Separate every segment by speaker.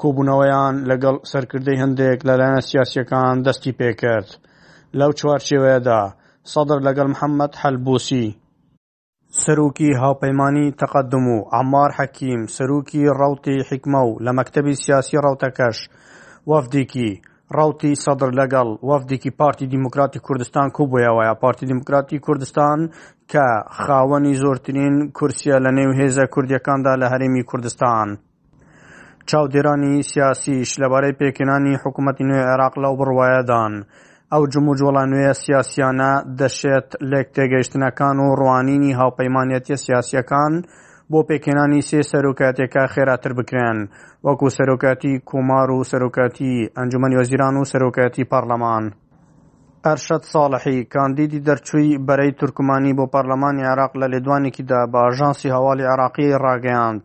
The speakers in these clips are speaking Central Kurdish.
Speaker 1: کۆبوونەوەیان لەگەڵ سەرکردەی هەندێک لە لایەنە سیاسیەکان دەستی پێکرد لەو چوارچێوەیەدا سەدر لەگەڵ محەممەد حەلبوسی سەرۆکی هاوپەیمانی تەقەدم و عەمار حەکیم سەرۆکی ڕەوتی حیکمە و لە مەکتەبی سیاسی ڕەوتەکەش وەفدێکی ڕوتی سەدر لەگەڵ وەفدێکی پارتی دیموکراتی کوردستان کوبوویەوەە پارتی دیموکراتی کوردستان کە خاوەنی زۆرترین کورسە لە نێو هێزە کوردیەکاندا لە هەرێمی کوردستان چاودێرانی سیاسیش لەبارەی پێکهێنانی حکوومەتی نوێی عێراق لەو بڕوایەدان، ئەو جموجۆڵە نوێیە سیاسییانە دەشێت لێکتێگەیشتنەکان و ڕوانینی هاوپەیمانێتییە سیاسییەکان بۆ پێکهێنانی سێ سەرۆکایەتییەکە خێراتر بکرێن، وەکوو سەرۆکایەتی کۆمار و سەرۆکایەتی ئەنجومەنی وەزیران و سەرۆکایەتی پارلەمان. ئەرشەد ساڵحی، کاندیدی دەرچووی بەرەی تورکمانی بۆ پارلەمانی عێراق لە لێدوانێکیدا بە ئاژانسی هەواڵی عێراقی ڕاگەیاند،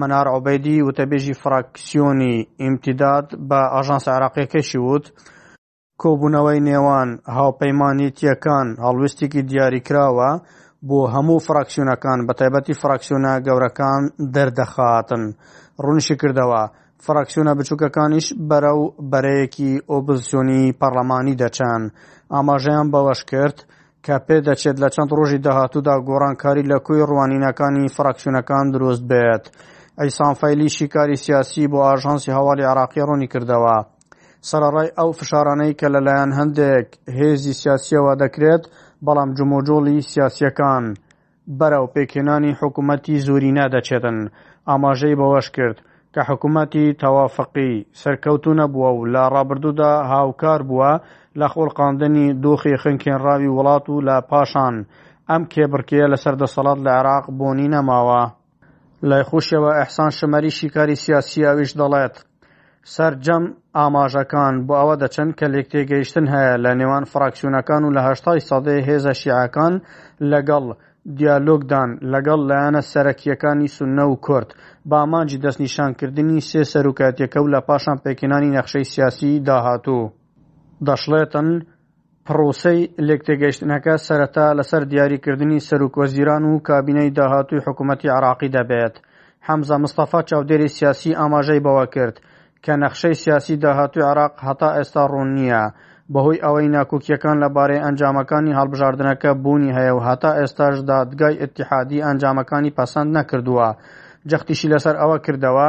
Speaker 1: مەنار عوبەیدی وتەبێژی فراکسیۆنی ئیمتیداد بە ئاژانسە عێراقییەکەشی وت، کۆبوونەوەی نێوان هاوپەیمانێتییەکان هەڵوێستێکی دیاریکراوە بۆ هەموو فراکسیۆنەکان بەتایبەتی فراکسیۆنە گەورەکان دەردەخات. ڕوونیشیکردەوە، فراکسیۆنە بچووکەکانیش بەرەو بەرەیەکی ئۆپۆزسیۆنی پەڕڵەمانی دەچن. ئاماژەیان بەوەشکرد، کە پێدەچێت لە چەند ڕۆژی داهاتوودا گۆڕانکاری لە کۆی ڕوانینەکانی فراکسیۆنەکان دروست بێت. عیسام فەیلی شیکاری سیاسی بۆ ئاژانسی هەواڵی عراقی ڕوونی کردەوە. سەرەڕای ئەو فشارانەی کە لەلایەن هەندێک هێزی سیاسیەوە دەکرێت، بەڵام جموجۆڵی سیاسیەکان، بەرەو پێکهێنانی حکومەتی زۆرینە دەچێتن، ئاماژەی بەوەشکرد، کە حکومەتی تەوافقی سەرکەوتوو نەبووە و لە ڕابردوودا هاوکار بووە لە خۆڵقاندنی دۆخی خنکێنراوی وڵات و لە پاشان ئەم کێبڕکێیە لەسەر دەسەڵات لە عێراق بۆنی نەماوە. لای خۆشیەوە ئیحسان شمەری شیکاری سیاسییە ئەویش دەڵێت، سەرجەم ئاماژەکان بۆ ئەوە دەچن کە لێکتێگەیشتن هەیە لە نێوان فراکسیۆنەکان و لە هەشتای سەدەیە هێزە شیعەکان لەگەڵ دیالۆگدان لەگەڵ لایەنە سەرەکییەکانی سوننە و کورد بە ئامانجی دەستنیشانکردنی سێ سەرۆکایەتییەکە و لە پاشان پێکهێنانی نەخشەی سیاسیی داهاتوو. دەشڵێتن، پڕۆسەی لێکتێگەیشتنەکە سەرەتا لەسەر دیاریکردنی سەروک وەزیران و کابینەی داهاتووی حکوومەتی عێراقی دەبێت. حەمزە مستەفا چاودێری سیاسی ئاماژەی بەوە کرد کە نەخشەی سیاسی داهاتووی عێراق هەتا ئێستا ڕوون نییە، بەهۆی ئەوەی ناکۆکییەکان لەبارەی ئەنجامەکانی هەڵبژاردنەکە بوونی هەیە و هەتا ئێستاش دادگای ئیتیحادی ئەنجامەکانی پەسەند نەکردووە، جەختیشی لەسەر ئەوە کردەوە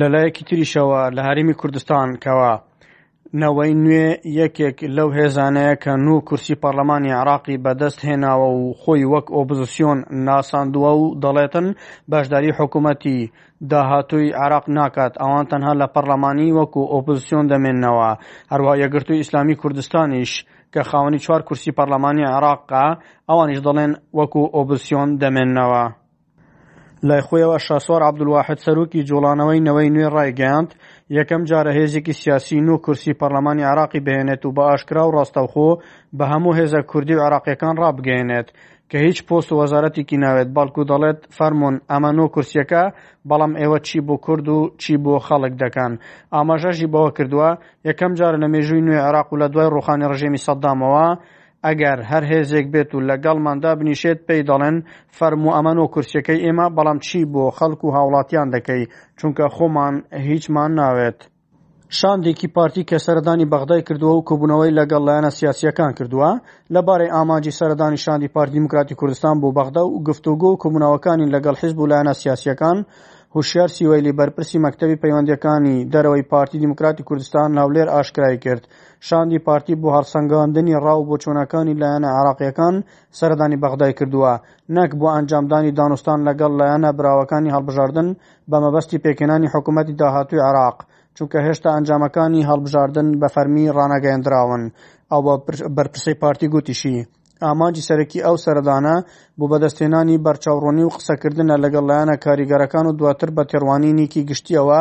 Speaker 1: لەلایەکی تریشەوە لە هەرێمی کوردستان کەوا نەوەی نوێ یەکێک لەو هێزانەیە کە نو کورسی پەرلەمانی عراقی بەدەست هێناوە و خۆی وەک ئۆپزسیۆن ناساندووە و دەڵێتن بەشداری حکوومەتی داهاتووی عراق ناکات ئەوان تەنها لە پەرلەمانی وەکو ئۆپزسیۆن دەمێنەوە هەروە یەگرتووی ئیسلامی کوردستانیش کە خاوەنی چوار کورسی پەرلەمانی عراقە ئەوانیش دەڵێن وەکو ئۆپزسیۆن دەمێنەوە لای خۆیەوە شاسوار عەبدولواحد سەرۆکی جوڵانەوەی نەوەی نوێ ڕایگەیاند یەکەم جارە هێزێکی سیاسی نۆ کورسی پەرلەمانی عراقی بهێنێت و بە ئاشکرا و ڕاستەوخۆ بە هەموو هێزە کوردی و عراقیەکان ڕابگەیەنێت کە هیچ پۆست و وەزارەتێکی ناوێت بەڵکو دەڵێت فەرمونون ئەمە نۆ کورسیەکە بەڵام ئێوە چی بۆ کورد و چی بۆ خەڵک دەکەن ئاماژەژی بەوە کردووە یەکەم جارە لە مێژووی نوێ عراق و لە دوای ڕوخانی ڕژێمی سەددامەوە ئەگەر هەر هێزێک بێت و لەگەڵمان دابنیشێت پێی دەڵێن فەرموو ئەمەنۆ کورسیەکەی ئێمە بەڵام چی بۆ خەڵک و هاوڵاتیان دەکەی چونکە خۆمان هیچمان ناوێت. شاندێکی پارتی کە سەردانی بەغدای کردووە و کۆبوونەوەی لەگەڵ لایەنە سیاسییەکان کردووە لەبارەی ئامانجی سەردانی شاندی پارتی دیموکراتی کوردستان بۆ بەغدا و گفتوگۆ و کۆبوونەوەکانی لەگەڵ حیزب و لایەنە سیاسییەکان هوشیار سیوەیلی بەرپرسی مەکتەبی پەیوەندیەکانی دەرەوەی پارتی دیموکراتی کوردستان هەولێر ئاشکرای کرد شاندی پارتی بۆ هەڵسەنگاندنی ڕا و بۆچوونەکانی لایەنە عێراقییەکان سەردانی بەغدای کردووە، نەک بۆ ئەنجامدانی دانوستان لەگەڵ لایەنە براوەکانی هەڵبژاردن بە مەبەستی پێکهێنانی حکوومەتی داهاتووی عێراق، چونکە هێشتا ئەنجامەکانی هەڵبژاردن بە فەرمی ڕانەگەیەندراون. ئەو بە بەرپرسەی پارتی گوتیشی، ئامانجی سەرەکی ئەو سەردانە بۆ بەدەستهێنانی بەرچاوڕوونی و قسەکردنە لەگەڵ لایەنە کاریگەرەکان و دواتر بە تێڕوانینێکی گشتییەوە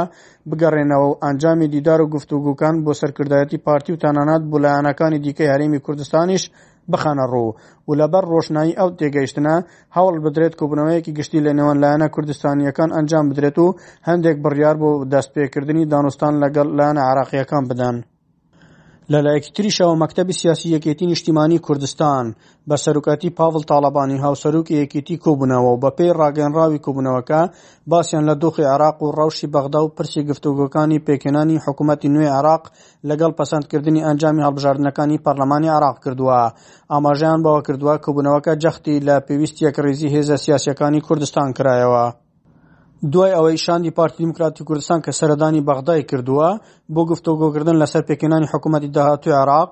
Speaker 1: بگەڕێنەوە و ئەنجامی دیدار و گفتوگۆکان بۆ سەرکردایەتی پارتی و تەنانەت بۆ لایەنەکانی دیکەی هەرێمی کوردستانیش بخەنە ڕوو و لەبەر ڕۆشنایی ئەو تێگەیشتنە هەوڵ بدرێت کۆبوونەوەیەکی گشتی لە نێوان لایەنە کوردستانییەکان ئەنجام بدرێت و هەندێک بڕیار بۆ دەستپێکردنی دانوستان لەگەڵ لایەنە عێراقییەکان بدەن. لەلایەکی تریشەوە مەکتەبی سیاسی یەکێتی نیشتیمانی کوردستان بە سەرکاتی پاڤڵ تاڵەبانی هاوسەرۆکی یەکێتی کۆبوونەوە و بەپێی ڕاگەنراوی کۆبوونەوەکە باسیان لە دۆخی عێراق و ڕەوشی بەغدا و پرسی گفتوگۆکانی پێکهێنانی حکوومەتی نوێی عێراق لەگەڵ پەسەندکردنی ئەنجامی هەڵبژاردنەکانی پەرلەمانی عێراق کردووە ئاماژەیان بەوە کردووە کۆبوونەوەکە جەختی لە پێویستی یەکڕیزی هێزە سیاسیەکانی کوردستان کرایەوە. دوای ئەوەی شاندی پارتی دیموکراتی کوردستان کە سەردانی بەغدای کردووە بۆ گفتوگۆکردن لەسەر پێکهێنانی حکوومەتی داهاتوی عێراق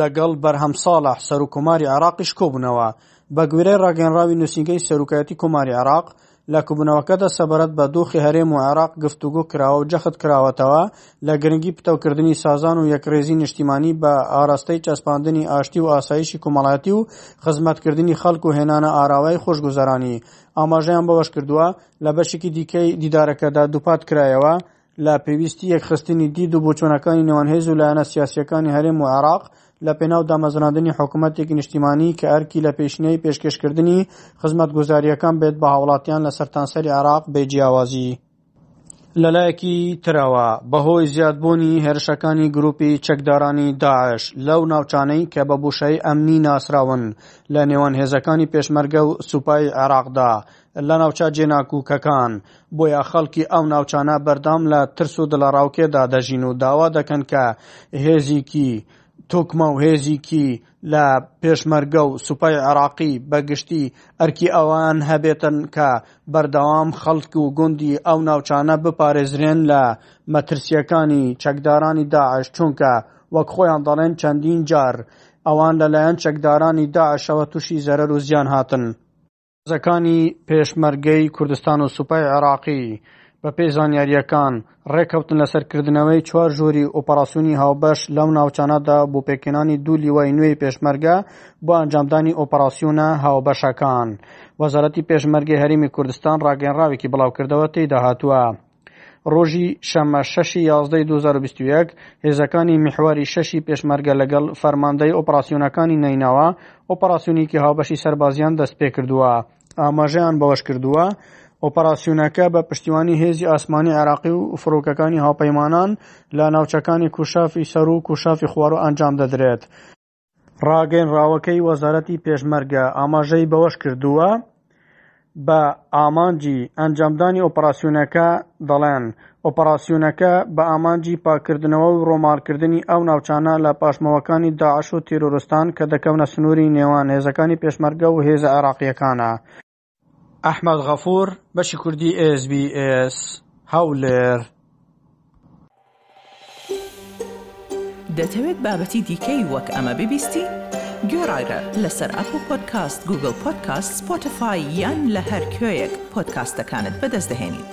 Speaker 1: لەگەڵ بەرهەم ساڵح سەرو کۆماری عێراقیش کۆبوونەوە بە گوێرەی ڕاگەنراوی نووسینگەی سەرکایەتی کۆماری عێراق لە کوبنەوەکەدا سەبارەت بە دۆخی هەرێم و عێراق گفتوگۆ کراوە و جەخت کراوەتەوە لە گرنگی پتەوکردنی سازان و یەکڕێزی نیشتیمانی بە ئاراستەی چەسپاندنی ئاشتی و ئاسایشی کۆمەڵایەتی و خزمەتکردنی خەڵک و هێنانە ئاراوای خۆشگوزەرانی ئاماژەیان بەوەشکردووە، لە بەشێکی دیکەی دیدارەکەدا دووپاتکرایەوە لە پێویستی یەکخستنی دید و بۆچوونەکانی نێوان هێز و لایەنە سیاسییەکانی هەرێم و عێراق لەپێناو دامەزراندنی حکومەتێکی نیشتیمانی کە ئەرکی لە پێشینەی پێشکێشکردنی خزمەتگوزارییەکان بێت بە هاوڵاتیان لە سەرتانسەری عێراق بێ جیاوازی. لەلایەکی ترەوە بەهۆی زیادبوونی هێرشەکانی گروپی چەکدارانی داعش لەو ناوچانەی کە بە بوشەی ئەمنی ناسراون لە نێوان هێزەکانی پێشمەرگە و سوپای عێراقدا لە ناوچە جێناکوکەکان بۆیە خەڵکی ئەو ناوچانە بەردەوام لە ترس و دڵەڕاوکێدا دەژین و داوا دەکەن کە هێزیکی توکمە و هێزیکی لە پێشمەرگە و سوپای عێراقی بە گشتی ئەرکی ئەوان هەبێتن کە بەردەوام خەڵک و گوندی ئەو ناوچانە بپارێزرێن لە مەترسیەکانی چەکدارانی داعش چونکە وەک خۆیان دەڵێن چەندین جار ئەوان لەلایەن چەکدارانی داعشەوە توشی زەرەر و زیان هاتن. هێزەکانی پێشمەرگەی کوردستان و سوپای عێراقی بەپێی زانیارییەکان ڕێککەوتن لەسەر کردنەوەی چوار ژووری ئۆپەراسیۆنی هاوبەش لەو ناوچانەدا بۆ پێکهێنانی دوو لیوای نوێی پێشمەرگە بۆ ئەنجامدانی ئۆپەراسیۆنە هاوبەشەکان. وەزارەتی پێشمەرگەی هەرێمی کوردستان ڕاگەیەنراوێکی بڵاوکردەوە تێیدا هاتووە. ڕۆژی شەمە شەشی یازدەی 2021 هێزەکانی میحواری شەشی پێشمەرگە لەگەڵ فەرماندەی ئۆپراسیۆنەکانی نەینەوا ئۆپراسیۆنێکی هاوبەشی سەربازیان دەستپێکردووە. ئاماژەیان بەوەشکردووە، ئۆپراسیۆنەکە بە پشتیوانی هێزی ئاسمانی عێراقی و فڕۆکەکانی هاوپەیمانان لە ناوچەکانی کوشافی سەروو و کوشافی خواروو ئەنجام دەدرێت. ڕاگەیەنراوەکەی وەزارەتی پێشمەرگە ئاماژەی بەوەش کردووە، بە ئامانجی ئەنجامدانی ئۆپەراسیۆنەکە دەڵێن، ئۆپەراسیۆنەکە بە ئامانجی پاککردنەوە و ڕۆماڵکردنی ئەو ناوچانە لە پاشماوەکانی داعش و تیرۆرستان کە دەکەونە سنووری نێوان هێزەکانی پێشمەرگە و هێزە عێراقییەکانە. ئەحمەد غەفور بەشی کوردی ئێس بی ئێس هەولێر.
Speaker 2: دەتەوێت بابەتی دیکەی وەک ئەمە ببیستی؟ گۆرایرە لەسەر ئەپڵ پۆدکاست گوگڵ پۆدکاست سپۆتفای یان لە هەر کوێیەک پۆدکاستەکانت بەدەست دەهێنیت.